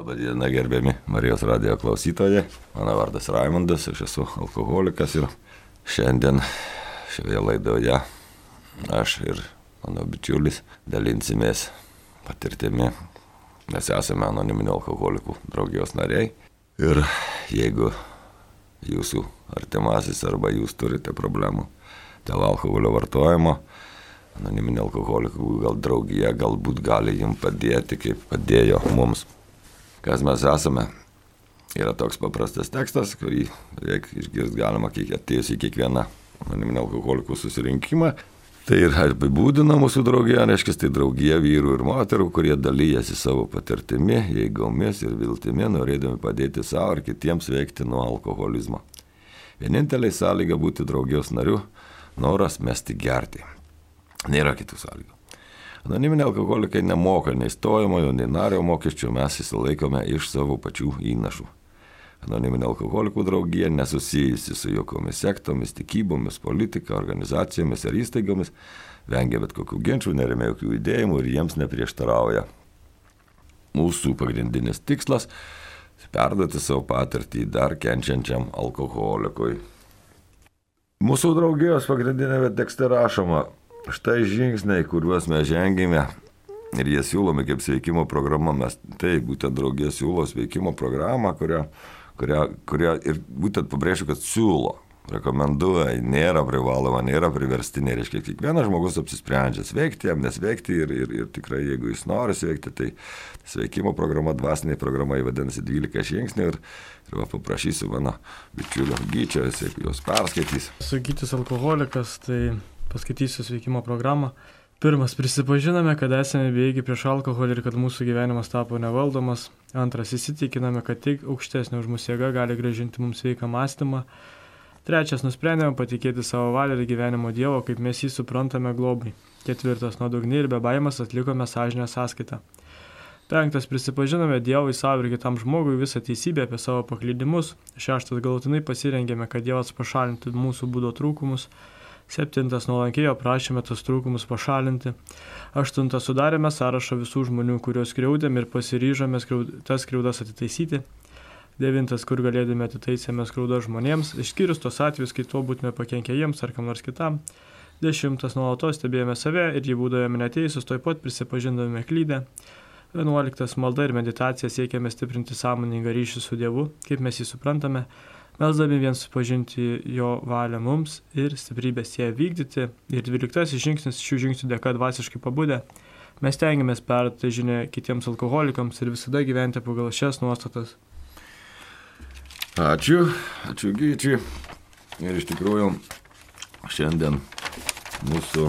Labadiena, gerbiami Marijos radijo klausytojai. Mano vardas Raimondas, aš esu alkoholikas ir šiandien šioje laidoje aš ir mano bičiulis dalinsimės patirtimi. Mes esame anoniminių alkoholikų draugijos nariai. Ir jeigu jūsų artimasis arba jūs turite problemų dėl alkoholio vartojimo, anoniminė alkoholikų gal draugija galbūt gali jums padėti, kaip padėjo mums kas mes esame. Yra toks paprastas tekstas, kurį reikia išgirsti galima kiek atėjus į kiekvieną anoniminį alkoholikų susirinkimą. Tai ir apibūdina mūsų draugija, reiškia, tai draugija vyrų ir moterų, kurie dalyjasi savo patirtimi, jėgomis ir viltimi, norėdami padėti savo ir kitiems veikti nuo alkoholizmo. Vienintelė sąlyga būti draugijos nariu - noras mesti gerti. Nėra kitų sąlygų. Anoniminiai alkoholikai nemoka nei stojamojo, nei nario mokesčių, mes įsilaikome iš savo pačių įnašų. Anoniminė alkoholikų draugija nesusijusi su jokiomis sektomis, tikybomis, politika, organizacijomis ar įstaigomis, vengia bet kokių ginčių, neremia jokių judėjimų ir jiems neprieštarauja. Mūsų pagrindinis tikslas - perduoti savo patirtį dar kenčiančiam alkoholikui. Mūsų draugijos pagrindinėme tekste rašoma, štai žingsniai, kuriuos mes žengėme ir jie siūlomi kaip sveikimo programa. Mes tai būtent draugė siūlo sveikimo programą, kurią, kurią, kurią ir būtent pabrėžiu, kad siūlo. Rekomenduoja, nėra privaloma, nėra priverstinė, reiškia, kiekvienas žmogus apsisprendžia sveikti, jam nesveikti ir, ir, ir tikrai, jeigu jis nori sveikti, tai sveikimo programa, dvasinė programa įvadinasi 12 žingsnių ir, ir va, paprašysiu mano bičiulio Gyčio, jis juos perskaitys. Sugytis alkoholikas, tai paskaitysiu sveikimo programą. Pirmas, prisipažiname, kad esame bejėgi prieš alkoholį ir kad mūsų gyvenimas tapo nevaldomas. Antras, įsitikiname, kad tik aukštesnė už mūsų jėga gali gražinti mums sveiką mąstymą. Trečias, nusprendėme patikėti savo valią ir gyvenimo Dievo, kaip mes jį suprantame globai. Ketvirtas, nuodugniai ir be baimės atlikome sąžinę sąskaitą. Penktas, prisipažinome Dievui savo ir kitam žmogui visą teisybę apie savo paklydimus. Šeštas, galutinai pasirengėme, kad Dievas pašalintų mūsų būdo trūkumus. Septintas nuolankiai aprašėme tos trūkumus pašalinti. Aštuntas sudarėme sąrašą visų žmonių, kuriuos skriaudėm ir pasiryžome skriaud, tas skriaudas atitaisyti. Devintas, kur galėdami atitaisėme skriaudą žmonėms, išskyrus tos atvejus, kai tuo būtume pakenkę jiems ar kam nors kitam. Dešimtas, nuolatos stebėjome save ir jį būdavome neteisus, toj pat prisipažindavome klydę. Vienuoliktas, malda ir meditacija siekiame stiprinti sąmoningą ryšį su Dievu, kaip mes jį suprantame melsdami vien supažinti jo valią mums ir stiprybės ją vykdyti. Ir dvyliktasis žingsnis šių žingsnių dėka dvasiškai pabudę. Mes tengiamės perduoti žinę kitiems alkoholikams ir visada gyventi pagal šias nuostatas. Ačiū, ačiū Gyčiui. Ir iš tikrųjų šiandien mūsų,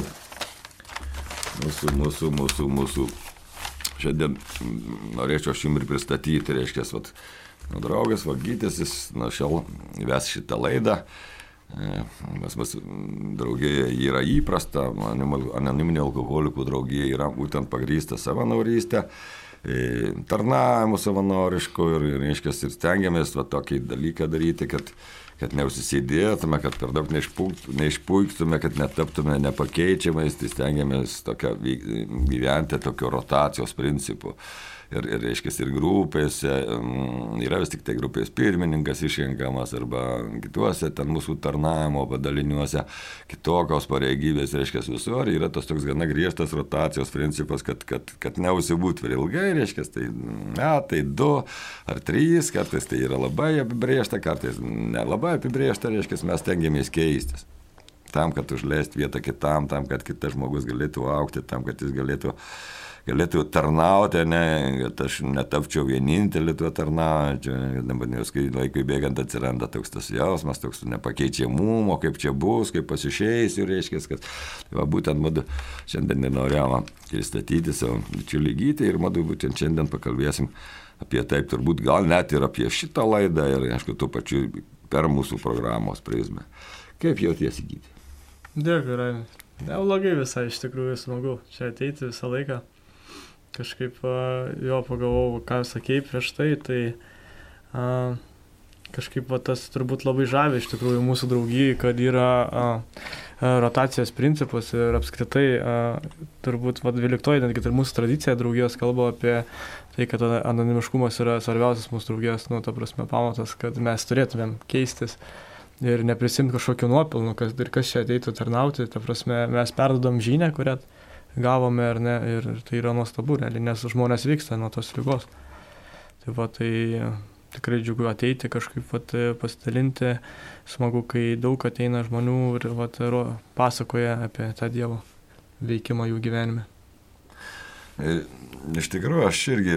mūsų, mūsų, mūsų, mūsų, šiandien norėčiau aš jums ir pristatyti, reiškia, vat, draugas Vagytis, jis nuo šiol ves šitą laidą. Mes mes draugėje yra įprasta, anoniminė alkoholikų draugija yra būtent pagrįsta savanorystė, tarnavimu savanorišku ir, reiškia, ir stengiamės va, tokį dalyką daryti, kad, kad neužsisėdėtume, kad per daug neišpuiktume, kad netaptume nepakeičiamais, tai stengiamės tokia, gyventi tokio rotacijos principu. Ir, ir reiškia, ir grupėse, mm, yra vis tik tai grupės pirmininkas išrenkamas arba kituose ten mūsų tarnavimo padaliniuose, kitokios pareigybės, reiškia, visur yra tas toks gana griežtas rotacijos principas, kad, kad, kad neusibūt per ilgai, reiškia, tai metai, du ar trys, kartais tai yra labai apibriešta, kartais nelabai apibriešta, reiškia, mes tengiamės keistis. Tam, kad užleisti vietą kitam, tam, kad kitas žmogus galėtų aukti, tam, kad jis galėtų galėtų tarnauti, ne, kad aš netapčiau vienintelį tuo tarnaujančiu, dabar jau laikui bėgant atsiranda toks tas jausmas, toks nepakeičiamumo, kaip čia bus, kaip pasišeisiu, reiškia, kad tai va, būtent madu šiandien ir norėjome pristatyti savo bičiulį gyti ir madu būtent šiandien pakalbėsim apie taip, turbūt gal net ir apie šitą laidą ir, aišku, tuo pačiu per mūsų programos prizmę. Kaip jautiesi gyti? Dėkui, Rainis. Neblogai visai, iš tikrųjų smagu čia ateiti visą laiką kažkaip jo pagalvojau, ką sakėjai prieš tai, tai a, kažkaip va, tas turbūt labai žavi iš tikrųjų mūsų draugijai, kad yra a, a, rotacijos principas ir apskritai a, turbūt va, 12 netgi ir mūsų tradicija draugijos kalba apie tai, kad anonimiškumas yra svarbiausias mūsų draugijos, nu, ta prasme, pamatas, kad mes turėtumėm keistis ir neprisimti kažkokiu nuopilnu, kas, ir kas čia ateitų tarnauti, ta prasme, mes perdodam žinę, kurią gavome ar ne, ir tai yra nuostabu, realiai, nes žmonės vyksta nuo tos lygos. Tai va, tai tikrai džiugu ateiti kažkaip vat, pasidalinti, smagu, kai daug ateina žmonių ir vat, pasakoja apie tą Dievo veikimą jų gyvenime. Ir iš tikrųjų, aš irgi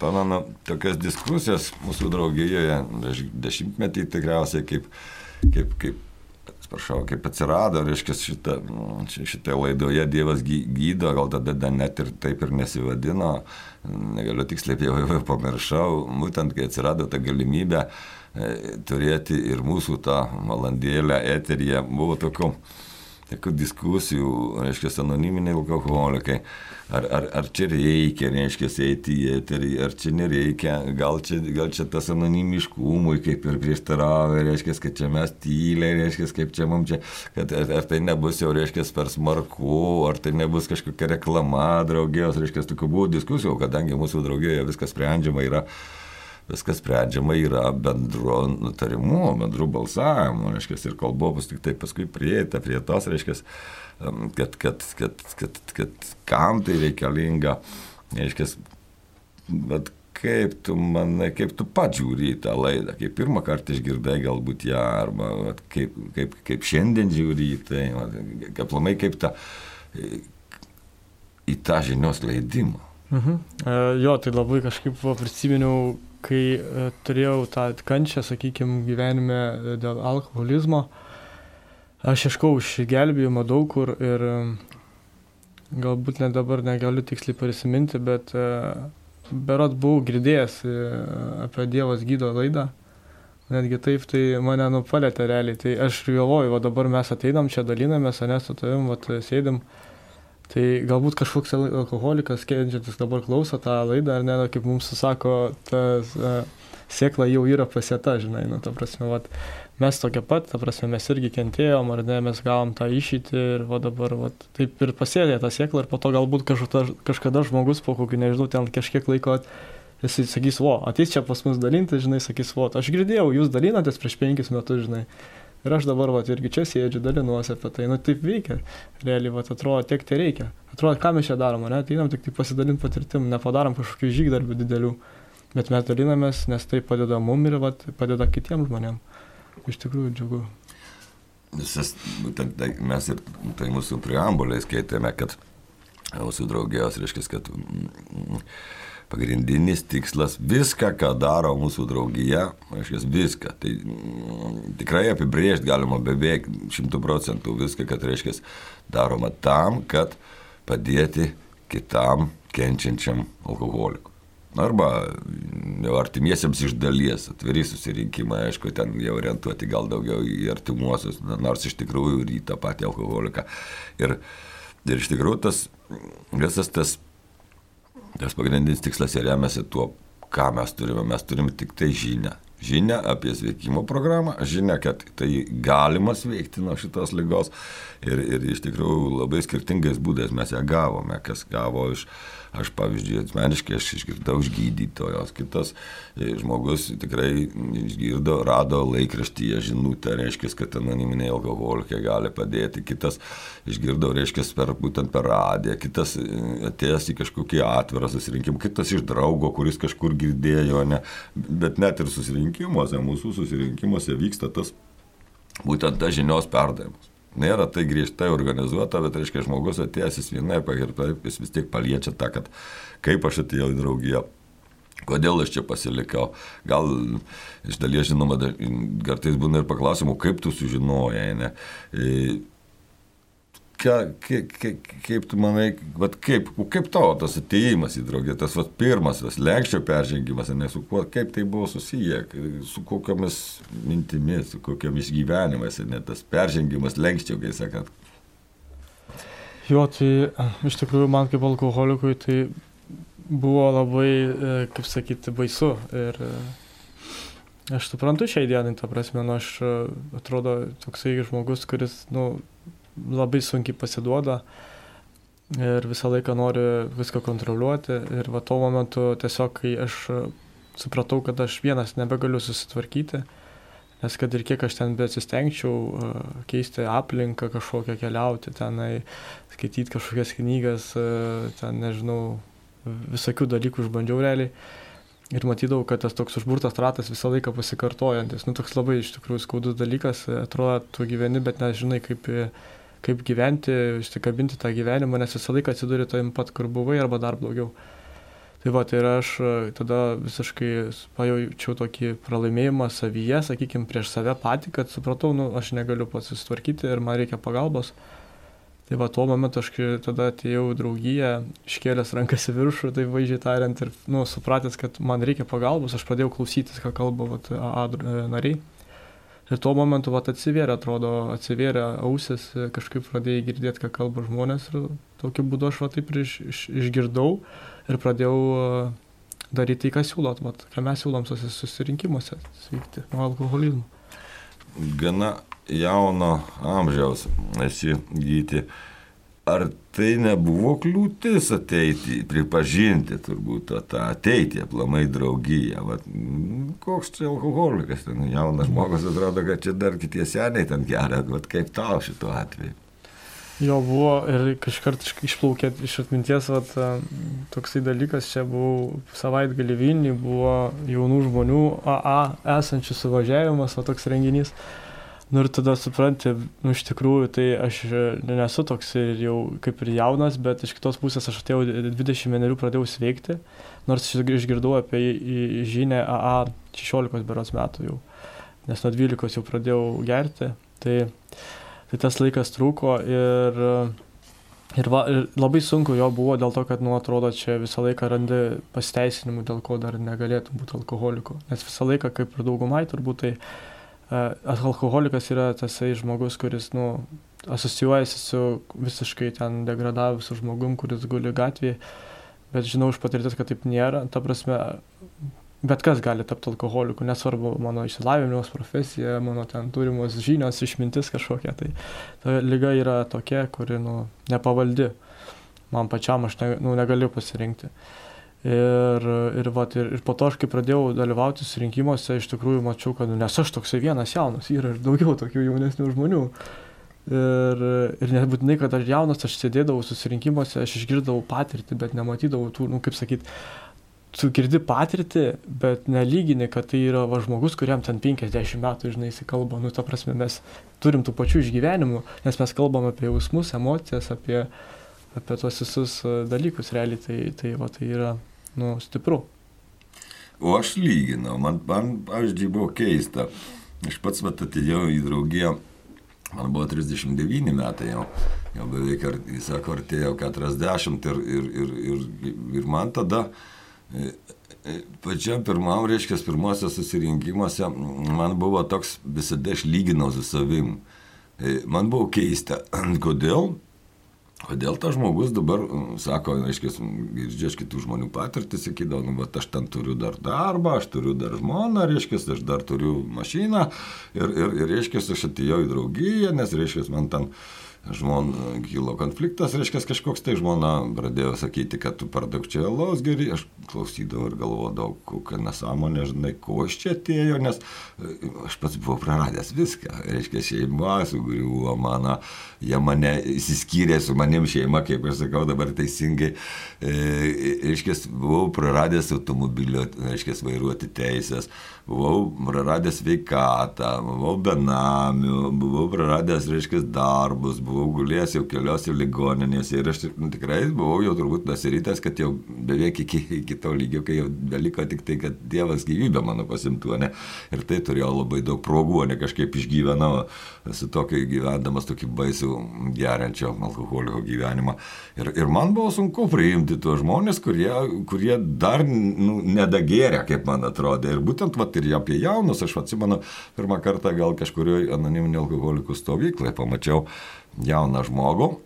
pamenu tokias diskusijas mūsų draugijoje, dešimtmetį tikriausiai, kaip, kaip, kaip atsiprašau, kaip atsirado, reiškia, šitą, šitą laidoje Dievas gydo, gal tada net ir taip ir nesivadino, negaliu tiksliai jau, jau pamiršau, būtent kai atsirado ta galimybė e, turėti ir mūsų tą valandėlę eteryje, buvo tokių tokių diskusijų, reiškia, anoniminiai alkoholikai, ar, ar, ar čia reikia, reiškia, eiti į eterį, ar čia nereikia, gal čia, gal čia tas anonimiškumui kaip ir prieštarauja, reiškia, kad čia mes tyliai, reiškia, kaip čia mums čia, kad ar, ar tai nebus jau, reiškia, per smarku, ar tai nebus kažkokia reklama draugijos, reiškia, tokių buvo diskusijų, kadangi mūsų draugijoje viskas sprendžiama yra viskas sprendžiama yra bendru nutarimu, bendru balsavimu, reiškia, ir kol buvo tik tai paskui prieita prie tos, reiškia, kad, kad, kad, kad, kad kam tai reikalinga, reiškia, bet kaip tu manai, kaip tu pats žiūri į tą laidą, kaip pirmą kartą išgirdai galbūt ją, arba vat, kaip, kaip, kaip šiandien žiūri į tai, aplamai kaip ta, į tą žinios leidimą. Mhm. E, jo, tai labai kažkaip prisiminiau kai e, turėjau tą kančią, sakykime, gyvenime e, dėl alkoholizmo, aš ieškau išgelbėjimo daug kur ir e, galbūt net dabar negaliu tiksliai prisiminti, bet berot buvau girdėjęs apie Dievas gydo laidą. Netgi taip, tai mane nupalėtė realiai. Tai aš galvoju, va dabar mes ateinam čia, dalinamės, ne su tavim, va sėdim. Uh, Tai galbūt kažkoks alkoholikas, kenčiantis dabar klauso tą laidą, ar ne, kaip mums sako, ta uh, sėkla jau yra pasieta, žinai, nu, ta prasme, vat, mes tokia pat, ta prasme, mes irgi kentėjom, ar ne, mes gavom tą išeitį ir va dabar, vat, taip ir pasėdė tą sėklą ir po to galbūt kažkada, kažkada žmogus po kokį, nežinau, ten kažkiek laiko jisai sakys, o, ateis čia pas mus dalinti, žinai, sakys, o, aš girdėjau, jūs dalinatės prieš penkis metus, žinai. Ir aš dabar, va, irgi čia sėdžiu, dalinuosi apie tai, nu taip veikia. Realiai, va, atrodo, tiek tai reikia. Atrodo, ką mes čia darom, ne, ateinam tik tai pasidalinti patirtim, nepadarom kažkokių žygdarbių didelių, bet mes dalinamės, nes tai padeda mum ir va, padeda kitiems žmonėms. Iš tikrųjų, džiugu. Visas, būtent tai mes ir tai mūsų preambulė skaitėme, kad mūsų draugijos, reiškia, kad mm, pagrindinis tikslas viską, ką daro mūsų draugija, reiškia viską. Tai mm, tikrai apibrėžti galima beveik šimtų procentų viską, kad reiškia daroma tam, kad padėti kitam kenčiančiam alkoholikui. Arba jau artimiesiems iš dalies, atviri susirinkimai, aišku, ten jau orientuoti gal daugiau į artimuosius, nors iš tikrųjų ir į tą patį alkoholiką. Ir, ir iš tikrųjų tas visas tas Tas pagrindinis tikslas ir remiasi tuo, ką mes turime. Mes turime tik tai žinią. Žinia apie sveikimo programą, žinia, kad tai galima sveikti nuo šitos lygos ir, ir iš tikrųjų labai skirtingais būdais mes ją gavome, kas gavo iš Aš, pavyzdžiui, asmeniškai aš išgirdau iš gydytojos, kitas e, žmogus tikrai išgirdo, rado laikraštyje žinutę, reiškia, kad anoniminiai alkoholikai gali padėti, kitas išgirdo, reiškia, per, būtent per radiją, kitas e, atėjęs į kažkokį atvirą susirinkimą, kitas iš draugo, kuris kažkur girdėjo, ne, bet net ir susirinkimuose, mūsų susirinkimuose vyksta tas būtent tas žinios perdavimas. Nėra tai griežtai organizuota, bet, reiškia, žmogus atėjęs jis vienai ir taip, jis vis tiek paliečia tą, kad kaip aš atėjau į draugiją, kodėl aš čia pasilikau. Gal iš dalies, žinoma, kartais būna ir paklausimų, kaip tu sužinojai. Ne? Kaip, kaip, kaip tu manai, vat, kaip, kaip tavo tas ateimas į draugę, tas vat, pirmas, tas lenkščio peržengimas, ne, su kuo, kaip tai buvo susiję, su kokiamis mintimis, su kokiamis gyvenimais, ne, tas peržengimas lenkščio, kai sakant. Jo, tai iš tikrųjų man kaip alkoholikui tai buvo labai, kaip sakyti, baisu. Ir aš suprantu šiai dienai, ta prasme, nu, aš atrodo toksai žmogus, kuris, nu, labai sunkiai pasiduoda ir visą laiką nori viską kontroliuoti. Ir va tuo momentu tiesiog, kai aš supratau, kad aš vienas nebegaliu susitvarkyti, nes kad ir kiek aš ten besistengčiau keisti aplinką kažkokią keliauti, tenai skaityti kažkokias knygas, ten nežinau, visokių dalykų išbandžiau realiai. Ir matydavau, kad tas toks užburtas ratas visą laiką pasikartojantis. Nu, toks labai iš tikrųjų skaudus dalykas, atrodo, tu gyveni, bet nežinai, kaip, kaip gyventi, išsikabinti tą gyvenimą, nes visą laiką atsiduri tojim pat, kur buvai, arba dar blogiau. Tai va, tai aš tada visiškai pajaučiau tokį pralaimėjimą savyje, sakykime, prieš save patį, kad supratau, nu, aš negaliu pats susitvarkyti ir man reikia pagalbos. Tai va, tuo momentu aš tada atėjau draugiją, iškėlęs rankas į viršų, tai vaizdžiai tariant, ir, nu, supratęs, kad man reikia pagalbos, aš pradėjau klausytis, ką kalba vat, A nariai. Ir tuo momentu vat, atsivėrė, atrodo, atsivėrė ausis, kažkaip pradėjai girdėti, ką kalba žmonės ir tokiu būdu aš va taip ir iš, iš, išgirdau ir pradėjau daryti tai, ką siūlot, vat, ką mes siūlom susirinkimuose, sveikti nuo alkoholizmo. Gana jauno amžiaus esi gyti. Ar tai nebuvo kliūtis ateiti, pripažinti turbūt tą, tą ateiti, aplamai draugiją? Vat, koks čia alkoholikas, ten jaunas žmogus atrodo, kad čia dar kitie seniai ten geria, vat kaip tau šituo atveju? Jo buvo ir kažkart išplaukė iš atminties vat, toksai dalykas, čia buvau savaitgalį Vilniui, buvo jaunų žmonių AA esančių suvažiavimas, o toks renginys. Nu ir tada supranti, nu iš tikrųjų, tai aš nesu toks ir jau kaip ir jaunas, bet iš kitos pusės aš atėjau 20 vienerių pradėjau sveikti, nors išgirdau apie žinę AA 16 beros metų jau, nes nuo 12 jau pradėjau gerti, tai, tai tas laikas trūko ir, ir, va, ir labai sunku jo buvo dėl to, kad, nu, atrodo, čia visą laiką randi pasiteisinimų, dėl ko dar negalėtų būti alkoholiku, nes visą laiką, kaip ir daugumai, turbūt tai alkoholikas yra tasai žmogus, kuris, nu, asocijuojasi su visiškai ten degradavusiu žmogum, kuris guli gatvėje, bet žinau iš patirties, kad taip nėra. Ta prasme, bet kas gali tapti alkoholiku, nesvarbu mano išsilavinimas, profesija, mano ten turimos žinios, išmintis kažkokia. Tai ta lyga yra tokia, kuri, nu, nepavaldi. Man pačiam aš ne, nu, negaliu pasirinkti. Ir, ir, vat, ir, ir po to aš kai pradėjau dalyvauti surinkimuose, iš tikrųjų mačiau, kad nu, nes aš toksai vienas jaunas, yra ir daugiau tokių jaunesnių žmonių. Ir, ir nebūtinai, kad aš jaunas, aš sėdėdavau susirinkimuose, aš išgirdavau patirtį, bet nematydavau tų, nu, kaip sakyt, tu girdi patirtį, bet nelygini, kad tai yra va žmogus, kuriam ten 50 metų, žinai, jis kalba, nu, ta prasme, mes turim tų pačių išgyvenimų, nes mes kalbam apie jausmus, emocijas, apie, apie tuos visus dalykus realiai, tai, tai, va, tai yra nu, stipru. O aš lyginau, man, man pavyzdžiui, buvo keista. Aš pats vat atėjau į draugiją, man buvo 39 metai jau, jau beveik, sako, artėjau 40 ir, ir, ir, ir, ir man tada e, e, pačiam pirmam, reiškia, pirmosios susirinkimuose, man buvo toks, visada aš lyginau su savim. E, man buvo keista, kodėl Kodėl tas žmogus dabar mm, sako, aiškiai, girdžiu iš kitų žmonių patirtį, sakydavo, nu, bet aš ten turiu dar darbą, aš turiu dar žmoną, reiškia, aš dar turiu mašiną ir, ir, ir reiškia, aš atėjau į draugiją, nes, reiškia, man ten... Ten žmon kilo konfliktas, reiškia, kažkoks tai žmona pradėjo sakyti, kad tu per daug čia alaus geri, aš klausydavau ir galvodavau, kokia nesąmonė, žinai, ko aš čia atėjo, nes e, aš pats buvau praradęs viską, reiškia, šeima sugriuvo mano, jie mane įsiskyrė su manim šeima, kaip aš sakau dabar teisingai, e, reiškia, buvau praradęs automobilio, reiškia, vairuoti teisės, buvau praradęs veikatą, buvau benamiu, buvau praradęs, reiškia, darbus, buvau gulėjęs jau keliose ligoninėse ir aš nu, tikrai buvau jau turbūt pasirytęs, kad jau beveik iki, iki to lygio, kai jau beliko tik tai, kad Dievas gyvybę mano pasimtų, ne? Ir tai turėjau labai daug progų, ne kažkaip išgyvenau, esu tokį gyvendamas tokį baisų geriančio alkoholiko gyvenimą. Ir, ir man buvo sunku priimti tuos žmonės, kurie, kurie dar nu, nedagėrė, kaip man atrodė. Ir būtent vat, ir apie jaunus, aš atsimenu, pirmą kartą gal kažkurioje anoniminio alkoholikų stovykloje pamačiau jauną žmogų.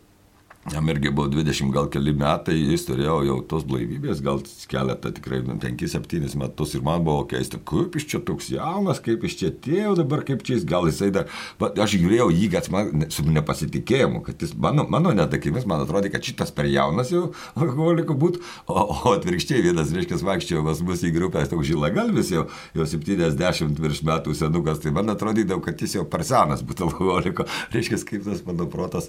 Jam irgi buvo 20 gal keli metai, jis turėjo jau tos blaivybės, gal keletą tikrai 5-7 nu, metus ir man buvo keista, kaip iš čia toks jaunas, kaip iš čia atėjo dabar, kaip čia jis, gal jisai dar, bet aš žiūrėjau jį, kad man su nepasitikėjimu, kad jis, mano, mano netakimis, man atrodė, kad šitas per jaunas jau alkoholikų būtų, o, o atvirkščiai vienas, reiškia, vaikščiojo pas mus į grupę, toks žilagalvis jau, jau 70 virš metų senukas, tai man atrodydavo, kad jis jau per senas būtų alkoholiko, reiškia, kaip tas mano protas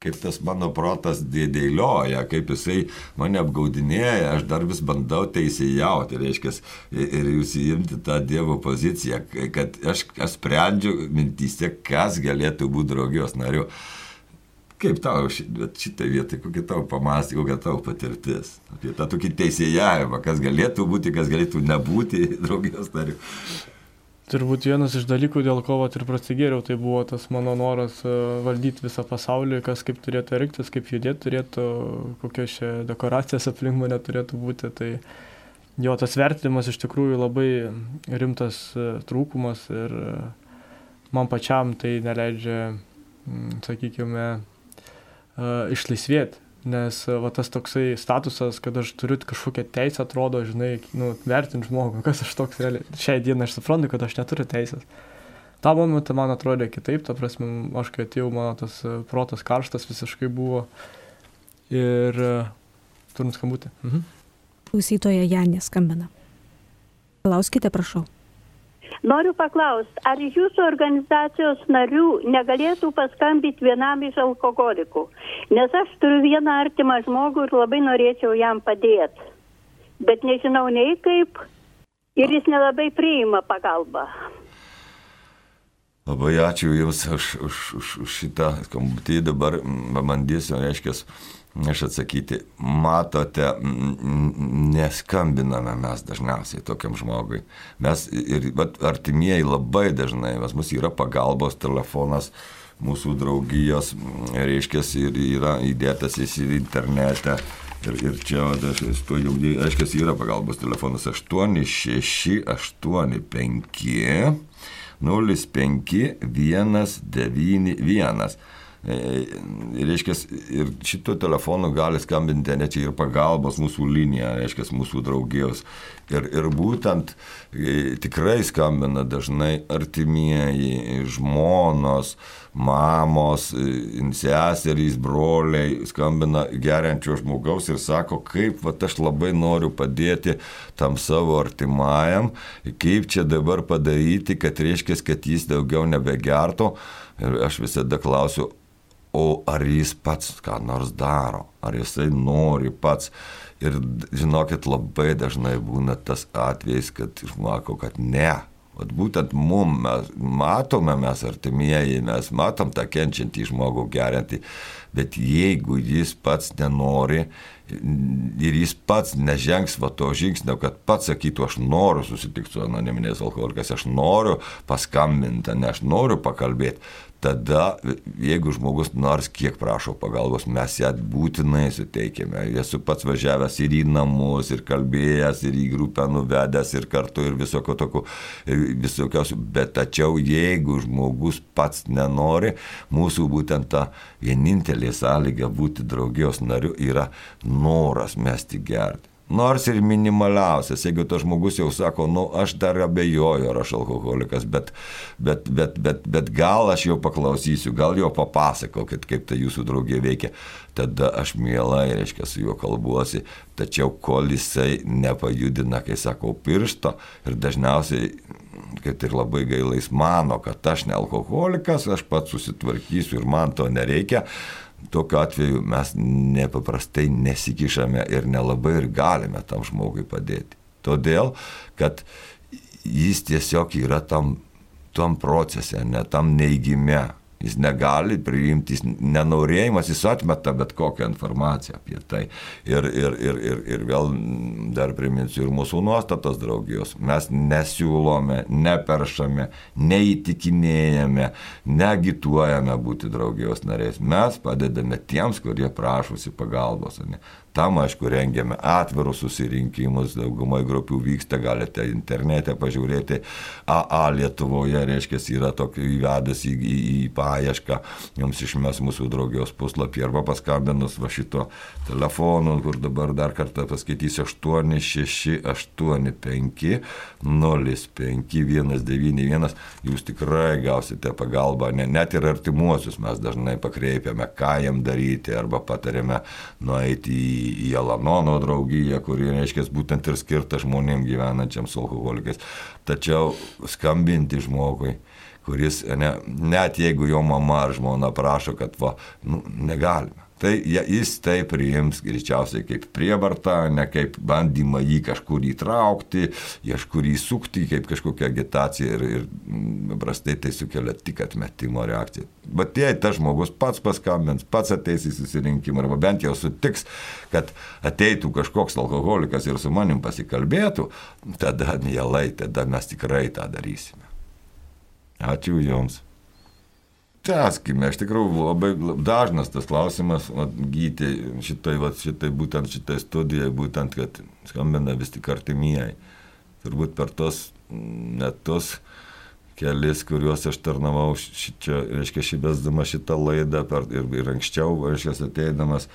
kaip tas mano protas dėdėlioja, kaip jisai mane apgaudinėja, aš dar vis bandau teisėjauti, reiškia, ir jūs įimti tą Dievo poziciją, kad aš, aš sprendžiu mintystė, kas galėtų būti draugijos nariu. Kaip tau šitą vietą, kokia tavo pamastė, kokia tavo patirtis apie tą tokį teisėjavimą, kas galėtų būti, kas galėtų nebūti draugijos nariu turbūt vienas iš dalykų, dėl ko vat ir prasigėriau, tai buvo tas mano noras e, valdyti visą pasaulį, kas kaip turėtų elgtis, kaip judėti turėtų, kokios čia dekoracijas aplink mane turėtų būti. Tai jo tas vertinimas iš tikrųjų labai rimtas e, trūkumas ir e, man pačiam tai neleidžia, sakykime, išlaisvėti Nes va, tas toksai statusas, kad aš turiu kažkokią teisę, atrodo, žinai, nu, vertinti žmogų, kas aš toks realiai. Šiai dienai aš suprantu, kad aš neturiu teisės. Ta momentą man atrodė kitaip, ta prasme, aš kai atėjau, mano tas e, protas karštas visiškai buvo. Ir uh, turim skambutį. Mhm. Klausytoja Janė skambina. Klauskite, prašau. Noriu paklausti, ar jūsų organizacijos narių negalėtų paskambyti vienam iš alkoholikų? Nes aš turiu vieną artimą žmogų ir labai norėčiau jam padėti. Bet nežinau nei kaip ir jis nelabai priima pagalbą. Labai ačiū Jums už, už, už, už šitą skambutį. Dabar pabandysiu, reiškia, aš atsakyti, matote, neskambiname mes dažniausiai tokiam žmogui. Mes ir bet, artimieji labai dažnai, pas mus yra pagalbos telefonas, mūsų draugijos, reiškia, ir yra įdėtas jis į internetą. Ir, ir čia, aš to jau, reiškia, yra pagalbos telefonas 8685 05 191. E, reiškia, ir šito telefonu gali skambinti net ir pagalbos mūsų linija, reiškia, mūsų draugijos. Ir, ir būtent e, tikrai skambina dažnai artimieji, žmonos, mamos, e, seserys, broliai, skambina geriančio žmogaus ir sako, kaip va, aš labai noriu padėti tam savo artimajam, kaip čia dabar padaryti, kad reiškia, kad jis daugiau nebegertų. Ir aš visada klausiu, o ar jis pats ką nors daro, ar jisai nori pats. Ir žinokit, labai dažnai būna tas atvejis, kad žmoko, kad ne. Vat būtent mum mes matome, mes artimieji, mes matom tą kenčiantį žmogų geriantį, bet jeigu jis pats nenori ir jis pats nežengs va to žingsnio, kad pats sakytų, aš noriu susitikti su anoniminės alkoholikas, aš noriu paskambinti, ne aš noriu pakalbėti, tada, jeigu žmogus nors kiek prašo pagalbos, mes ją būtinai suteikėme. Esu pats važiavęs ir į namus, ir kalbėjęs, ir į grupę nuvedęs, ir kartu, ir visokio tokio, visokiausių. Bet tačiau, jeigu žmogus pats nenori, mūsų būtent ta vienintelė sąlyga būti draugijos nariu yra noras mesti gerti. Nors ir minimaliausias, jeigu tas žmogus jau sako, nu, aš dar abejoju, ar aš alkoholikas, bet, bet, bet, bet, bet gal aš jau paklausysiu, gal jau papasakokit, kaip tai jūsų draugė veikia, tada aš mielai, reiškia, su juo kalbuosi, tačiau kol jisai nepajudina, kai sakau, piršto ir dažniausiai kad ir labai gailais mano, kad aš ne alkoholikas, aš pats susitvarkysiu ir man to nereikia, tokiu atveju mes nepaprastai nesikišame ir nelabai ir galime tam žmogui padėti. Todėl, kad jis tiesiog yra tam, tam procese, ne tam neįgime. Jis negali priimti, jis nenorėjimas, jis atmeta bet kokią informaciją apie tai. Ir, ir, ir, ir, ir vėl dar priminsiu ir mūsų nuostatos draugijos. Mes nesiūlome, neperšame, neįtikinėjame, negituojame būti draugijos nariais. Mes padedame tiems, kurie prašosi pagalbos. Ne? Tam, aišku, rengiame atvirus susirinkimus, daugumai grupių vyksta, galite internete pažiūrėti. AA Lietuvoje, reiškia, yra tokio įvedęs į, į, į paiešką, jums išmes mūsų draugijos puslapį arba paskambinus va šito telefonu, kur dabar dar kartą paskaitysiu 8685 05191, jūs tikrai gausite pagalbą, ne, net ir artimuosius mes dažnai pakreipiame, ką jam daryti arba patarėme nueiti į, į Alanono draugiją, kuri, reiškia, būtent ir skirta žmonėms gyvenančiams su alkoholikais. Tačiau skambinti žmogui, kuris, ne, net jeigu jo mama ar žmona prašo, kad va, nu, negalime. Tai jis tai priims greičiausiai kaip prievartą, ne kaip bandymą jį kažkur įtraukti, kažkur įsukti, kaip kažkokia agitacija ir, ir prastai tai sukelia tik atmetimo reakciją. Bet jei tas žmogus pats paskambins, pats ateis į susirinkimą, arba bent jau sutiks, kad ateitų kažkoks alkoholikas ir su manim pasikalbėtų, tada mielai, tada mes tikrai tą darysime. Ačiū Jums. Teskime, iš tikrųjų labai dažnas tas klausimas, vat, gyti šitai, vat, šitai, būtent šitai studijai, būtent, kad skambina vis tik artimieji. Turbūt per tos metus kelis, kuriuos aš tarnavau šičia, reiškia, šį besdama šitą laidą per, ir, ir anksčiau, reiškia, ateidamas,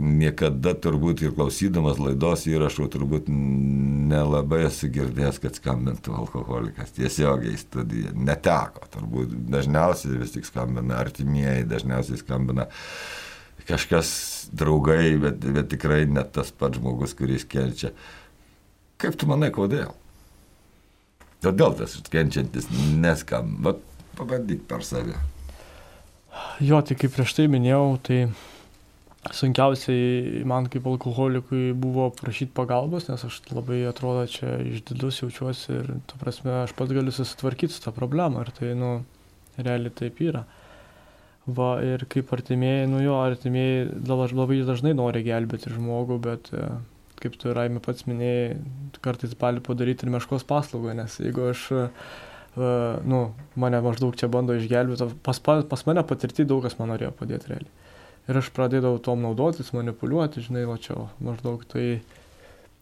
niekada turbūt ir klausydamas laidos įrašų turbūt nelabai esu girdėjęs, kad skambintų alkoholikas tiesiogiai studiją. Neteko, turbūt dažniausiai vis tik skambina artimieji, dažniausiai skambina kažkas draugai, bet, bet tikrai net tas pats žmogus, kuris kenčia. Kaip tu manai, kodėl? Kodėl tas kenčiantis neskamba? Pabandyk per save. Jo, tai kaip prieš tai minėjau, tai sunkiausiai man kaip alkoholikui buvo prašyti pagalbos, nes aš labai atrodo čia išdidus jaučiuosi ir, tu prasme, aš pats galiu susitvarkyti su tą problemą ir tai, nu, realiai taip yra. Va, ir kaip artimieji, nu jo, artimieji labai dažnai nori gelbėti žmogų, bet e, kaip tu Raimi pats minėjai, kartais gali padaryti ir meškos paslaugą, nes jeigu aš, uh, nu, mane maždaug čia bando išgelbėti, pas, pas mane patirti daug kas man norėjo padėti realiai. Ir aš pradėdavau tom naudotis, manipuliuoti, žinai, va čia maždaug tai,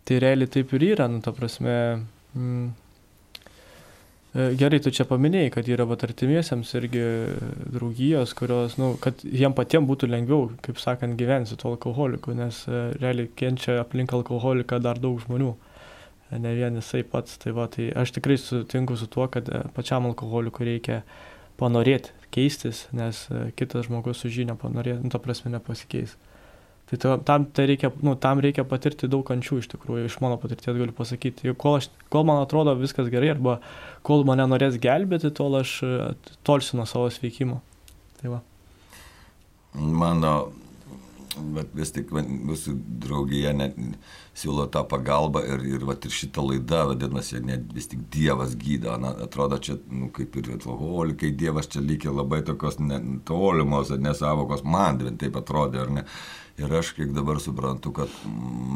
tai realiai taip ir yra, nu, ta prasme. Mm, Gerai, tu čia paminėjai, kad yra vat artimiesiams irgi draugijos, kurios, nu, kad jiem patiems būtų lengviau, kaip sakant, gyventi su tuo alkoholiku, nes realiai kenčia aplink alkoholiką dar daug žmonių, ne vien jisai pats. Tai, va, tai aš tikrai sutinku su tuo, kad pačiam alkoholikui reikia panorėti keistis, nes e, kitas žmogus su žinia panorės, nu, ta prasme, nepasikeis. Tai to, tam, tai reikia, nu, tam reikia patirti daug kančių iš tikrųjų, iš mano patirties galiu pasakyti. Kol, aš, kol man atrodo viskas gerai arba kol mane norės gelbėti, tol aš e, tolsiu nuo savo sveikimo. Tai va. Mano bet vis tik mūsų draugija net siūlo tą pagalbą ir, ir, vat, ir šitą laidą vadinasi, net vis tik Dievas gydo. Na, atrodo, čia nu, kaip ir alkoholikai, Dievas čia lygiai labai tokios tolimos, nesavokos, man taip atrodė, ar ne. Ir aš kiek dabar suprantu, kad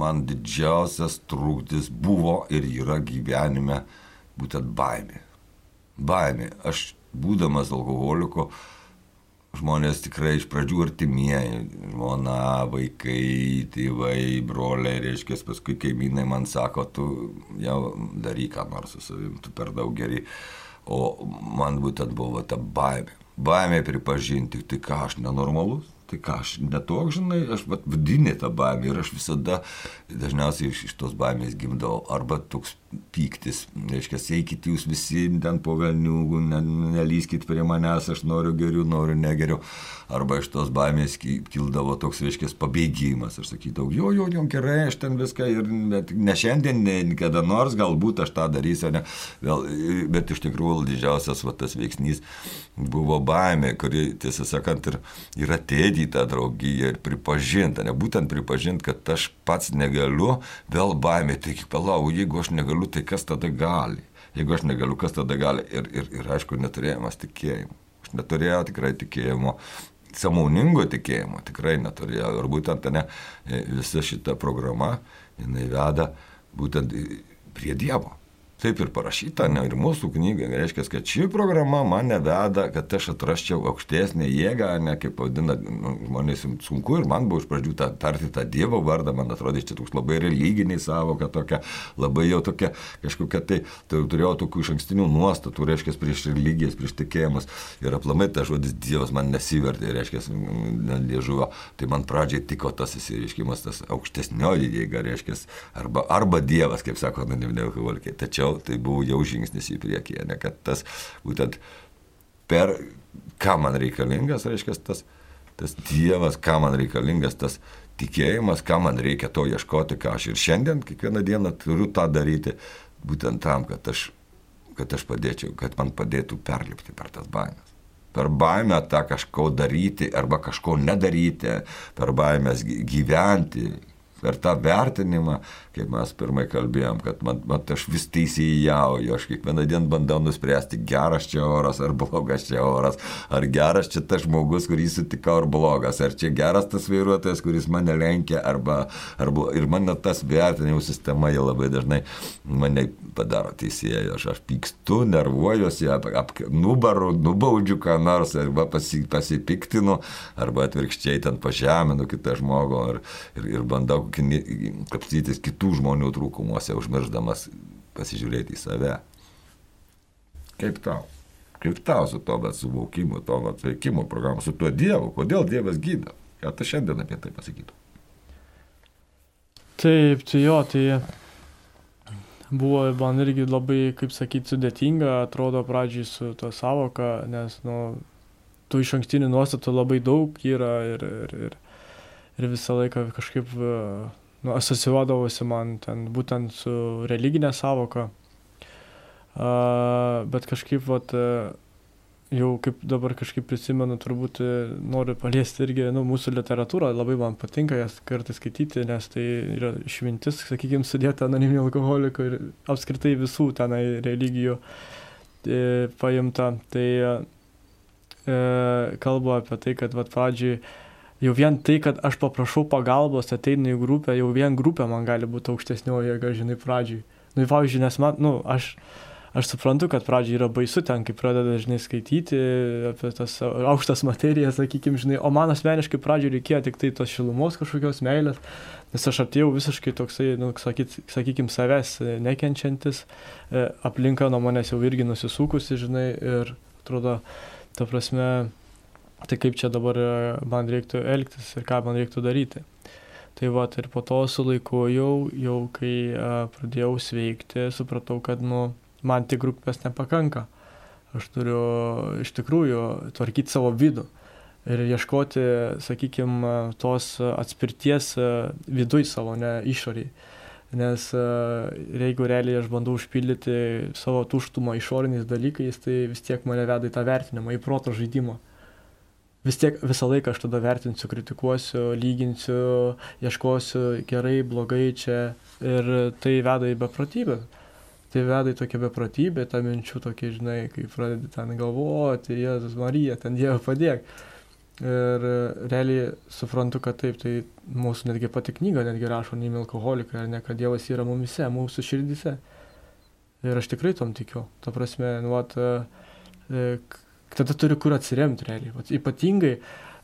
man didžiausias trūkdis buvo ir yra gyvenime būtent baimė. Baimė. Aš būdamas alkoholiku, uh, žmonės tikrai iš pradžių artimieji, žmona, vaikai, tėvai, broliai, reiškia, paskui kaimynai man sako, tu jau daryk ką nors su savim, tu per daug geri. O man būtent buvo ta baimė. Baimė pripažinti, tai ką aš nenormalus, tai ką aš netoks, žinai, aš vat, vidinė ta baimė ir aš visada dažniausiai iš, iš tos baimės gimdavau arba toks pyktis, reiškia, eikit jūs visi ten po velnių, ne, nelyskit prie manęs, aš noriu geriau, noriu negeriau. Arba iš tos baimės kildavo toks, reiškia, pabėgimas. Aš sakydavau, jo, jo, jo, gerai, aš ten viską ir ne šiandien, ne kada nors, galbūt aš tą darysiu, ne. Vėl, bet iš tikrųjų didžiausias va, tas veiksnys buvo baimė, kuri, tiesą sakant, ir, ir atėdė į tą draugiją ir pripažinta, ne būtent pripažinti, kad aš pats negaliu, vėl baimė, taigi palau, jeigu aš negaliu, tai kas tada gali? Jeigu aš negaliu, kas tada gali? Ir, ir, ir aišku, neturėjimas tikėjimo. Aš neturėjau tikrai tikėjimo, samoningo tikėjimo, tikrai neturėjau. Ir būtent ne, visa šita programa, jinai veda būtent prie Dievo. Taip ir parašyta, ne, ir mūsų knyga, reiškia, kad ši programa mane veda, kad aš atrasčiau aukštesnę jėgą, ne kaip vadina nu, žmonės sunku ir man buvo iš pradžių ta, tarti tą Dievo vardą, man atrodė, čia toks labai religiniai savoka tokia, labai jau tokia kažkokia tai, tai turėjau tokių iš ankstinių nuostatų, reiškia, prieš religijas, prieš tikėjimus ir aplamai tas žodis Dievas man nesivertė, reiškia, liežuvio, tai man pradžiai tiko tas įsireiškimas, tas aukštesnioji jėga, reiškia, arba, arba Dievas, kaip sako anoniminė alkoholikė. Tačiau tai buvo jau žingsnis į priekį, ne kad tas būtent per ką man reikalingas, reiškia, tas, tas Dievas, ką man reikalingas, tas tikėjimas, ką man reikia to ieškoti, ką aš ir šiandien kiekvieną dieną turiu tą daryti, būtent tam, kad aš, kad aš padėčiau, kad man padėtų perlipti per tas baimės. Per baimę tą kažko daryti arba kažko nedaryti, per baimės gyventi, per tą vertinimą, kaip mes pirmai kalbėjom, kad man, man aš vis teisėjauju, aš kiekvieną dieną bandau nuspręsti, geras čia oras ar blogas čia oras, ar geras čia tas žmogus, kurį sutikau, ar blogas, ar čia geras tas vairuotojas, kuris mane lenkia, arba, arba ir mane tas vertinimų sistema jau labai dažnai mane padaro teisėjai, aš, aš pykstu, nervuojuosi, ap, ap, nubaru, nubaudžiu ką nors, arba pasi, pasipiktinu, arba atvirkščiai ten pažeminu kitą žmogų ir, ir, ir bandau kapstytis kitų žmonių trūkumuose, užmirždamas pasižiūrėti į save. Kaip tau? Kaip tau su to suvokimu, to bet veikimo programu, su tuo Dievu, kodėl Dievas gydo? Ką tu šiandien apie tai pasakytum? Taip, tai jo, tai buvo man irgi labai, kaip sakyti, sudėtinga, atrodo pradžiai su to savoka, nes, nu, tų iš ankstinių nuostatų labai daug yra ir, ir, ir, ir visą laiką kažkaip nu, asocijuodavosi man ten būtent su religinė savoka. Uh, bet kažkaip, vat, jau kaip dabar kažkaip prisimenu, turbūt noriu paliesti irgi nu, mūsų literatūrą, labai man patinka jas kartais skaityti, nes tai yra išmintis, sakykime, sudėta anoniminių alkoholikų ir apskritai visų tenai religijų e, paimta. Tai e, kalbu apie tai, kad vat, pradžiui jau vien tai, kad aš paprašau pagalbos, ateinu į grupę, jau vien grupė man gali būti aukštesnioji jėga, žinai, pradžiai. Nu, pavyzdžiui, nes man, nu, aš, aš suprantu, kad pradžiai yra baisu ten, kai pradeda, žinai, skaityti apie tas aukštas materijas, sakykime, žinai, o man asmeniškai pradžiai reikėjo tik tai tos šilumos kažkokios meilės, nes aš atėjau visiškai toksai, nu, sakyt, sakykime, savęs nekenčiantis, e, aplinka nuo manęs jau irgi nusisukusi, žinai, ir atrodo, ta prasme, tai kaip čia dabar e, man reiktų elgtis ir ką man reiktų daryti. Tai va, ir po to su laiku jau, jau kai a, e, pradėjau sveikti, supratau, kad nu, man tik grupės nepakanka. Aš turiu iš tikrųjų tvarkyti savo vidų ir ieškoti, sakykime, tos atspirties e, viduj savo, ne išoriai. Nes jeigu realiai aš bandau užpildyti savo tuštumą išoriniais dalykais, tai vis tiek mane veda į tą vertinimą, į proto žaidimą vis tiek visą laiką aš tada vertinsiu, kritikuosiu, lyginsiu, ieškosiu gerai, blogai čia ir tai veda į beprotybę. Tai veda į tokią beprotybę, tą minčių tokia, žinai, kai pradedi ten galvoti, Jėzus Marija, ten Dievą padėk. Ir realiai suprantu, kad taip, tai mūsų netgi pati knyga netgi rašo neimi alkoholikai, ar ne, kad Dievas yra mumise, mūsų širdise. Ir aš tikrai tom tikiu. Ta prasme, nu, vat, tada turi kur atsiremti realiai. Vat, ypatingai,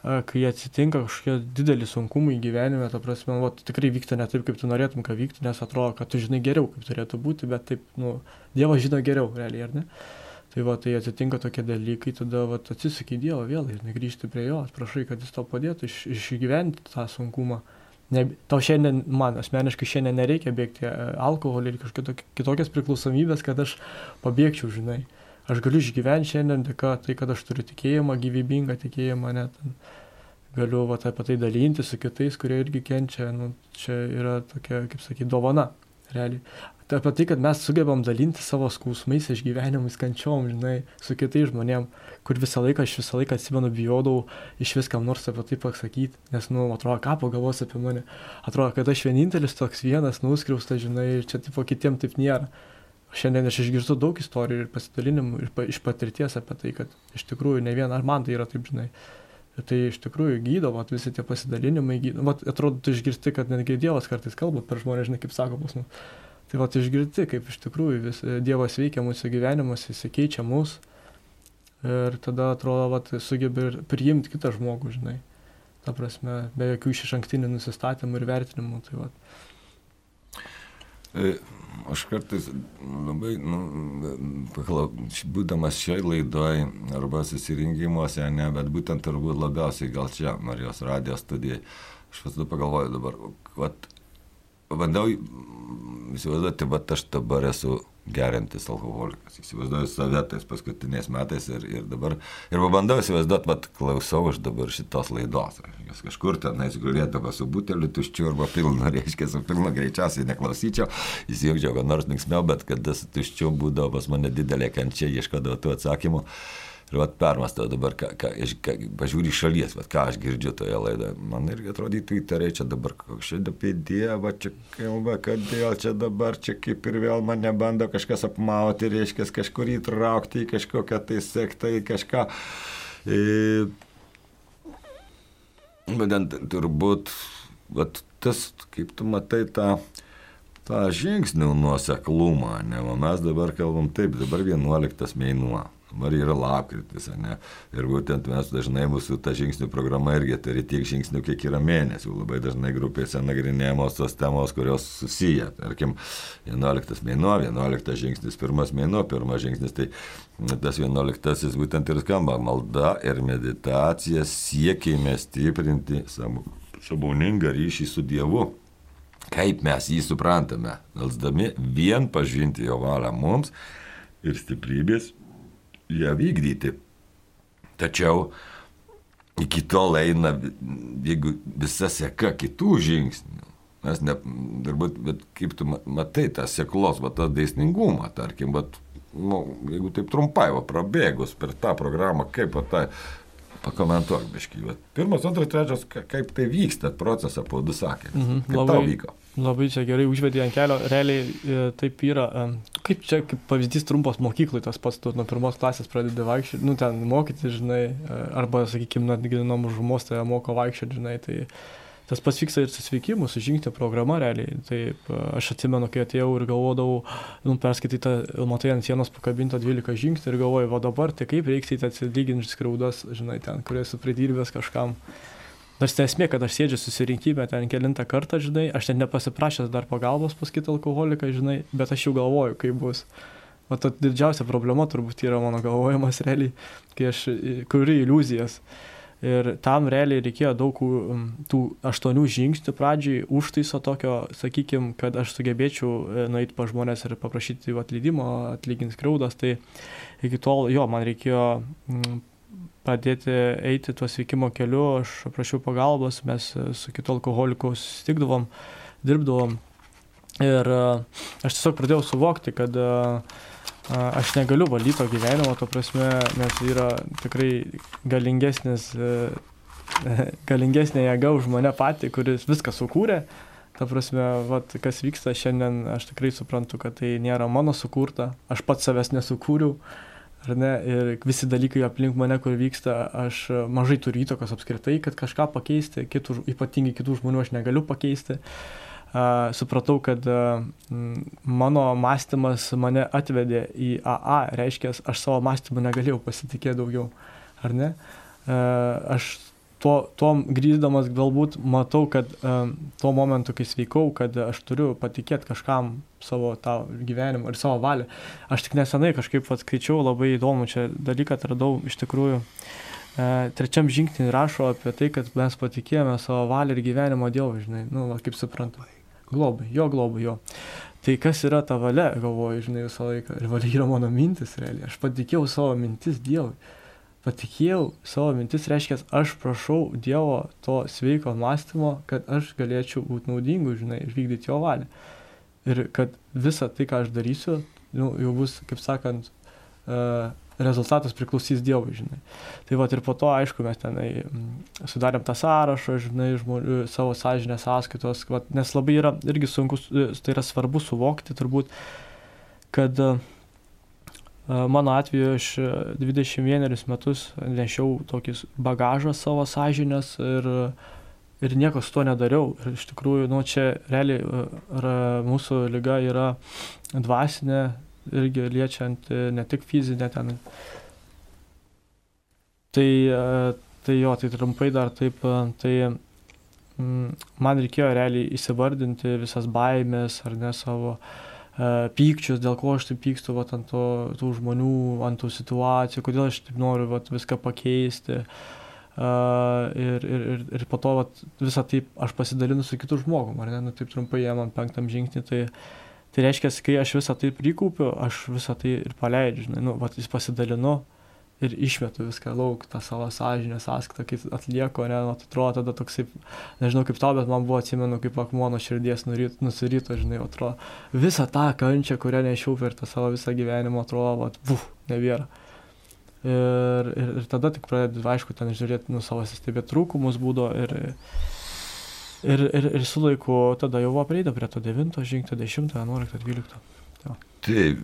kai atsitinka kažkokie dideli sunkumai gyvenime, ta prasme, vat, tikrai vyksta ne taip, kaip tu norėtum, kad vyktų, nes atrodo, kad tu žinai geriau, kaip turėtų būti, bet taip, nu, Dievas žino geriau, realiai, ar ne? Tai va, tai atsitinka tokie dalykai, tada va, atsisukai Dievą vėl ir negrįžti prie jo, prašai, kad jis tau padėtų iš, išgyventi tą sunkumą. Ne, tau šiandien, man asmeniškai šiandien nereikia bėgti alkoholį ir kažkokios kitokias priklausomybės, kad aš pabėgčiau, žinai aš galiu išgyventi šiandien dėka tai, kad aš turiu tikėjimą, gyvybingą tikėjimą, net galiu vat, apie tai dalinti su kitais, kurie irgi kenčia. Nu, čia yra tokia, kaip sakyti, dovana, realiai. Tai apie tai, kad mes sugebam dalinti savo skausmais, išgyvenimais, kančiom, žinai, su kitais žmonėm, kur visą laiką, aš visą laiką atsimenu, bijodavau iš viskam nors apie tai pasakyti, nes, nu, atrodo, ką pagalvos apie mane. Atrodo, kad aš vienintelis toks vienas, nuskriaustas, žinai, čia tipo kitiem taip nėra. Šiandien aš išgirstu daug istorijų ir pasidalinimų ir pa, iš patirties apie tai, kad iš tikrųjų ne vien ar man tai yra taip, žinai. Tai iš tikrųjų gydo, vat, visi tie pasidalinimai gydo. Vat, atrodo, tu išgirsti, kad netgi Dievas kartais kalba per žmonės, žinai, kaip sako pas mus. Tai va, išgirti, kaip iš tikrųjų vis, Dievas veikia mūsų gyvenimus, jis keičia mus. Ir tada atrodo, va, sugebi ir priimti kitą žmogų, žinai. Ta prasme, be jokių iš anktinių nusistatymų ir vertinimų. Tai va. E, aš kartais labai, nu, paklau, būdamas šiai laidoj arba susirinkimuose, ne, bet būtent turbūt labiausiai gal čia Marijos radijos studijai, aš visada pagalvoju dabar, vat, bandau įsivaizduoti, bet aš dabar esu gerintis alkoholikas. Įsivaizduoju save tais paskutiniais metais ir, ir dabar. Ir bandau įsivaizduoti, bet klausau aš dabar šitos laidos. Aš kažkur tenais gulėdavo su buteliu tuščiu arba pilnu, reiškia, su pilnu greičiausiai neklausyčiau, įsijungčiau, kad nors linksmiau, bet kada su tuščiu būdavo pas mane didelė kančia, ieškodavo tų atsakymų. Ir vat permastau dabar, ką, ką, ką, pažiūrį šalies, vat, ką aš girdžiu toje laidoje. Man irgi atrodytų įtariai, čia dabar kažkaip apie Dievą, čia kalba, kodėl čia dabar, čia kaip ir vėl mane bando kažkas apmauti, reiškia, kažkur įtraukti į kažkokią tai sektą, į kažką. E, bet turbūt, vat, tas, kaip tu matai tą tą žingsnių nuoseklumą, ne, o mes dabar kalbam taip, dabar 11 mėnuo. Dabar yra lapkritis, ne? Ir būtent mes dažnai mūsų ta žingsnių programa irgi turi tiek žingsnių, kiek yra mėnesių. Labai dažnai grupėse nagrinėjamos tos temos, kurios susiję. Tarkim, 11 mėnuo, 11 žingsnis, pirmas mėnuo, pirmas žingsnis, tai tas 11 būtent ir skamba. Malda ir meditacija siekime stiprinti saboningą ryšį su Dievu. Kaip mes jį suprantame, melsdami vien pažinti jo valią mums ir stiprybės ją vykdyti. Tačiau iki tol eina, jeigu visa seka kitų žingsnių, mes ne, turbūt, bet kaip tu matai tą seklos, va, tą dėsningumą, tarkim, bet, nu, jeigu taip trumpai, va, prabėgus per tą programą, kaip va, tą pakomentuok, biškai. Pirmas, antras, trečias, kaip tai vyksta procesą, po du sakė. Mhm, kaip labai, tau vyko? Labai čia gerai užvedė ant kelio, realiai e, taip yra, e, kaip čia, kaip pavyzdys trumpos mokyklai, tas pats, tu nuo pirmos klasės pradedi vaikščioti, nu ten mokyti, žinai, e, arba, sakykime, netgi nuo mažumos tai moko vaikščioti, žinai, tai tas pats vyksta ir su sveikimu, su žingsnio programa realiai. Taip, aš atsimenu, kai atėjau ir galvodavau, nu, perskaitytą, matai ant sienos pakabintą 12 žingsnių ir galvoju, va dabar, tai kaip reiks tai atsilyginti skriaudas, žinai, ten, kurias esu pridirbęs kažkam. Nors tai esmė, kad aš sėdžiu susirinkime ten kelintą kartą, žinai, aš net nepasiprašęs dar pagalbos pas kitą alkoholiką, žinai, bet aš jau galvoju, kaip bus. O ta didžiausia problema turbūt yra mano galvojimas realiai, kai aš kuriu iliuzijas. Ir tam realiai reikėjo daug tų aštuonių žingsnių pradžiai, užtaiso tokio, sakykime, kad aš sugebėčiau e, nueiti pa žmonės ir paprašyti atleidimo, atlyginti skriaudas. Tai iki tol jo, man reikėjo pradėti eiti tuo sveikimo keliu, aš prašiau pagalbos, mes su kitu alkoholiku susitikdavom, dirbdavom. Ir aš tiesiog pradėjau suvokti, kad aš negaliu valdyti to gyvenimo, to prasme, nes yra tikrai galingesnis, galingesnė jėga už mane patį, kuris viską sukūrė. Ta prasme, vat, kas vyksta šiandien, aš tikrai suprantu, kad tai nėra mano sukurta, aš pats savęs nesukūriau. Uh, ar ne, ir visi dalykai aplink mane, kur vyksta, aš mažai turiu įtakos apskritai, kad kažką pakeisti, kitų, ypatingai kitų žmonių aš negaliu pakeisti. Uh, supratau, kad uh, mano mąstymas mane atvedė į AA, reiškia, aš savo mąstymu negalėjau pasitikėti daugiau, ar ne? Uh, aš tuo, tuom grįždamas galbūt matau, kad um, tuo momentu, kai sveikau, kad aš turiu patikėti kažkam savo tą gyvenimą ir savo valią. Aš tik nesenai kažkaip atskaičiau labai įdomų čia dalyką, atradau iš tikrųjų. E, trečiam žingsnį rašo apie tai, kad mes patikėjome savo valią ir gyvenimo Dievui, žinai, nu, va, kaip suprantu. Globai, jo globai, jo. Tai kas yra ta valia, galvoju, žinai, visą laiką. Ir valia yra mano mintis, realiai. Aš patikėjau savo mintis Dievui patikėjau savo mintis, reiškia, aš prašau Dievo to sveiko mąstymo, kad aš galėčiau būti naudingu, žinai, ir vykdyti jo valią. Ir kad visa tai, ką aš darysiu, nu, jau bus, kaip sakant, uh, rezultatas priklausys Dievui, žinai. Tai va ir po to, aišku, mes tenai mm, sudarėm tą sąrašą, žinai, žmonių, savo sąžinės sąskaitos, va, nes labai yra irgi sunku, tai yra svarbu suvokti turbūt, kad uh, Mano atveju aš 21 metus nešiau tokį bagažą savo sąžinės ir ir nieko su to nedariau. Ir iš tikrųjų, nu, čia realiai ra, mūsų lyga yra dvasinė, irgi liečiant ne tik fizinę ten. Tai, tai jo, tai trumpai dar taip, tai mm, man reikėjo realiai įsivardinti visas baimės ar ne savo uh, pykčius, dėl ko aš taip pykstu vat, ant to, tų žmonių, ant tų situacijų, kodėl aš taip noriu vat, viską pakeisti. Uh, Uh, ir, ir, ir, ir po to vat, visą tai aš pasidalinu su kitu žmogum, ar ne, nu taip trumpai jam ant penktam žingsnį, tai, tai reiškia, kai aš visą tai prikaupiu, aš visą tai ir paleidžiu, žinai, nu, vat, jis pasidalinu ir išmetu viską lauk, tą savo sąžinę sąskaitą, kai atlieku, ne, nu, atrodo tada toksai, nežinau kaip tau, bet man buvo atsimenu, kaip akmuo nuo širdies nuryt, nusirito, žinai, atrodo, visą tą kančią, kurią nešiau per tą savo visą gyvenimą, atrodo, vat, buf, nebėra. Ir, ir, ir tada tik pradedi, aišku, ten žiūrėti nu, savo stebėti trūkumus būdo ir, ir, ir, ir su laiku tada jau buvo prieida prie to 9, žingsnio 10, 11, 12. Jo. Taip,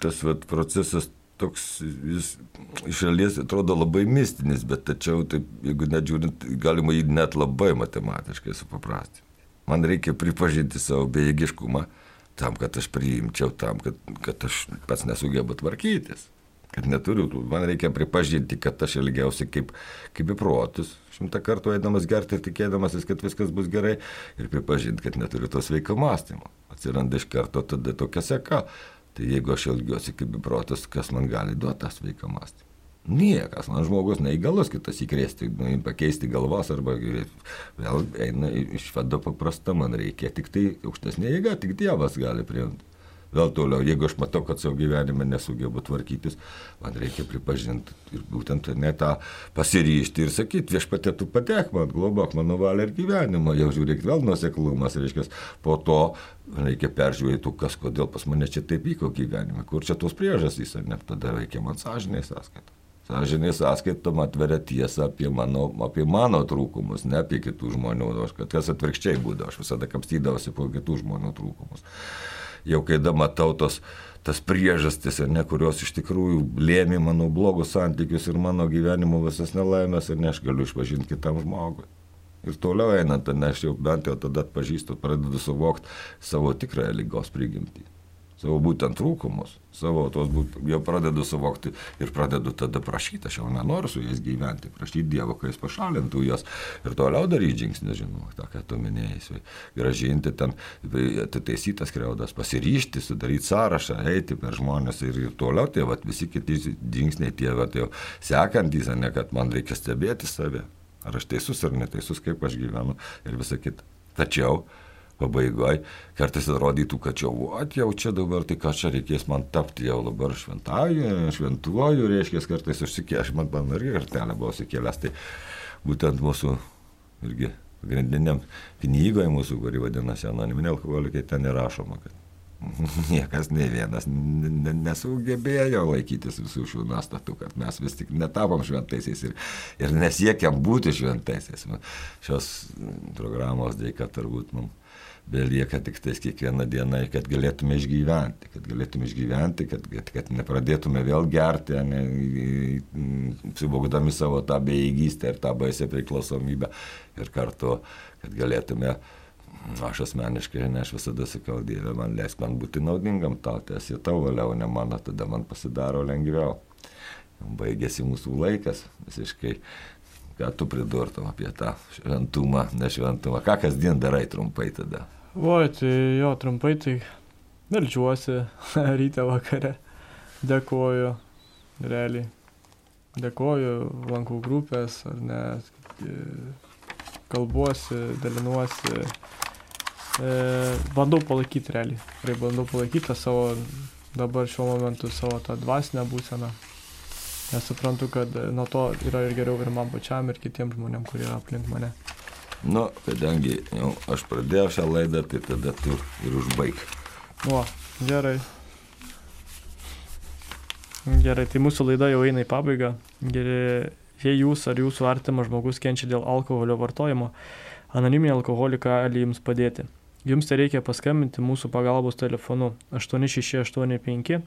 tas vat, procesas toks, jis iš šalies atrodo labai mistinis, bet tačiau, taip, jeigu net žiūrint, galima jį net labai matematiškai supaprastinti. Man reikia pripažinti savo bejėgiškumą tam, kad aš priimčiau, tam, kad, kad aš pats nesugebu tvarkytis kad neturiu, man reikia pripažinti, kad aš elgiausi kaip, kaip įprotus, šimtą kartų eidamas gerti ir tikėdamasis, kad viskas bus gerai ir pripažinti, kad neturiu to sveiko mąstymo. Atsiranda iš karto tada tokia seka. Tai jeigu aš elgiuosi kaip įprotus, kas man gali duoti tą sveiką mąstymą? Niekas, man žmogus neįgalus kitas įkrėsti, nu, pakeisti galvos arba vėl eina išvada paprasta, man reikia tik tai aukštesnė jėga, tik Dievas gali priimti. Vėl toliau, jeigu aš matau, kad savo gyvenime nesugebu tvarkytis, man reikia pripažinti ir būtent ne tą pasiryšti ir sakyti, viešpatė tu patek man, globok mano valią ir gyvenimą, jau žiūrėk vėl nuseklumas, reiškia, po to reikia peržiūrėti, kas, kodėl pas mane čia taip vyko gyvenime, kur čia tos priežastys, ar ne, tada reikia man sąžiniai sąskaitą. Sąžinė sąskaitom atveria tiesą apie mano, apie mano trūkumus, ne apie kitų žmonių, aš, kad kas atvirkščiai būdavo, aš visada kapstydavosi po kitų žmonių trūkumus jau kai matau tos, tas priežastis, ne, kurios iš tikrųjų lėmė mano blogus santykius ir mano gyvenimo visas nelaimės ir ne aš galiu išpažinti kitam žmogui. Ir toliau einant, ne aš jau bent jau tada atpažįstu, pradedu suvokti savo tikrąją lygos prigimtį savo būtent trūkumus, savo tos jau pradedu suvokti ir pradedu tada prašyti, aš jau nenoriu su jais gyventi, prašyti Dievo, kad jis pašalintų juos ir toliau daryti žingsnį, žinoma, tą, ką tu minėjai, gražinti ten, atitaisytas kreudas, pasiryšti, sudaryti sąrašą, eiti per žmonės ir, ir toliau, tai vat, visi kiti žingsniai tie, vat, jau sekantys, ne kad man reikia stebėti save, ar aš teisus ar neteisus, kaip aš gyvenu ir visa kita. Tačiau pabaigoje kartais atrodytų, kad jau, at jau čia dabar, tai ką čia reikės man tapti jau dabar šventąju, šventuoju, reiškia, kartais užsikė, aš man man irgi kartelę buvau sikėlęs, tai būtent mūsų irgi pagrindiniam knygoje mūsų, kuri vadinasi anoniminė alkoholikai, ten įrašoma, kad niekas ne vienas nesugebėjo laikytis visų šių nuostatų, kad mes vis tik netapom šventaisiais ir, ir nesiekiam būti šventaisiais. Šios programos dėka turbūt mums belieka tik tais kiekvieną dieną, kad galėtume išgyventi, kad galėtume išgyventi, kad, kad, kad nepradėtume vėl gerti, ne, suvokdami savo tą beigystę ir tą baisę priklausomybę ir kartu, kad galėtume, aš asmeniškai, ne aš visada sakau, Dieve, man leisk man būti naudingam tau, tai esi tavo valiau, ne mano, tada man pasidaro lengviau. Baigėsi mūsų laikas visiškai ką tu pridurtum apie tą šventumą, nešventumą, ką kasdien darai trumpai tada. Oi, tai jo, trumpai tai melčiuosi ryte vakare, dėkoju, realiai. Dėkoju, lankau grupės, ar ne, kalbuosi, dalinuosi. E, bandau palaikyti realiai. Tikrai bandau palaikyti savo dabar šiuo momentu savo tą dvasinę būseną. Nes suprantu, kad nuo to yra ir geriau ir man pačiam, ir kitiems žmonėms, kurie yra aplink mane. Nu, kadangi jau aš pradėjau šią laidą, tai tada tu ir užbaig. O, gerai. Gerai, tai mūsų laida jau eina į pabaigą. Gerai, jei jūs ar jūsų artimas žmogus kenčia dėl alkoholio vartojimo, anoniminė alkoholika gali jums padėti. Jums tai reikia paskambinti mūsų pagalbos telefonu 8685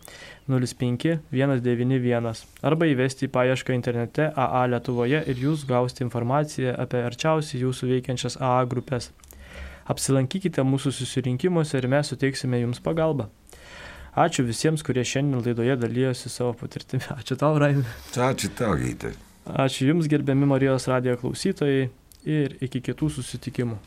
05 191 arba įvesti į paiešką internete AA Lietuvoje ir jūs gausite informaciją apie arčiausiai jūsų veikiančias AA grupės. Apsilankykite mūsų susirinkimuose ir mes suteiksime jums pagalbą. Ačiū visiems, kurie šiandien laidoje dalyjosi savo patirtimi. Ačiū tau, Raimė. Ačiū tau, Geitai. Ačiū Jums, gerbiami Marijos radijo klausytojai ir iki kitų susitikimų.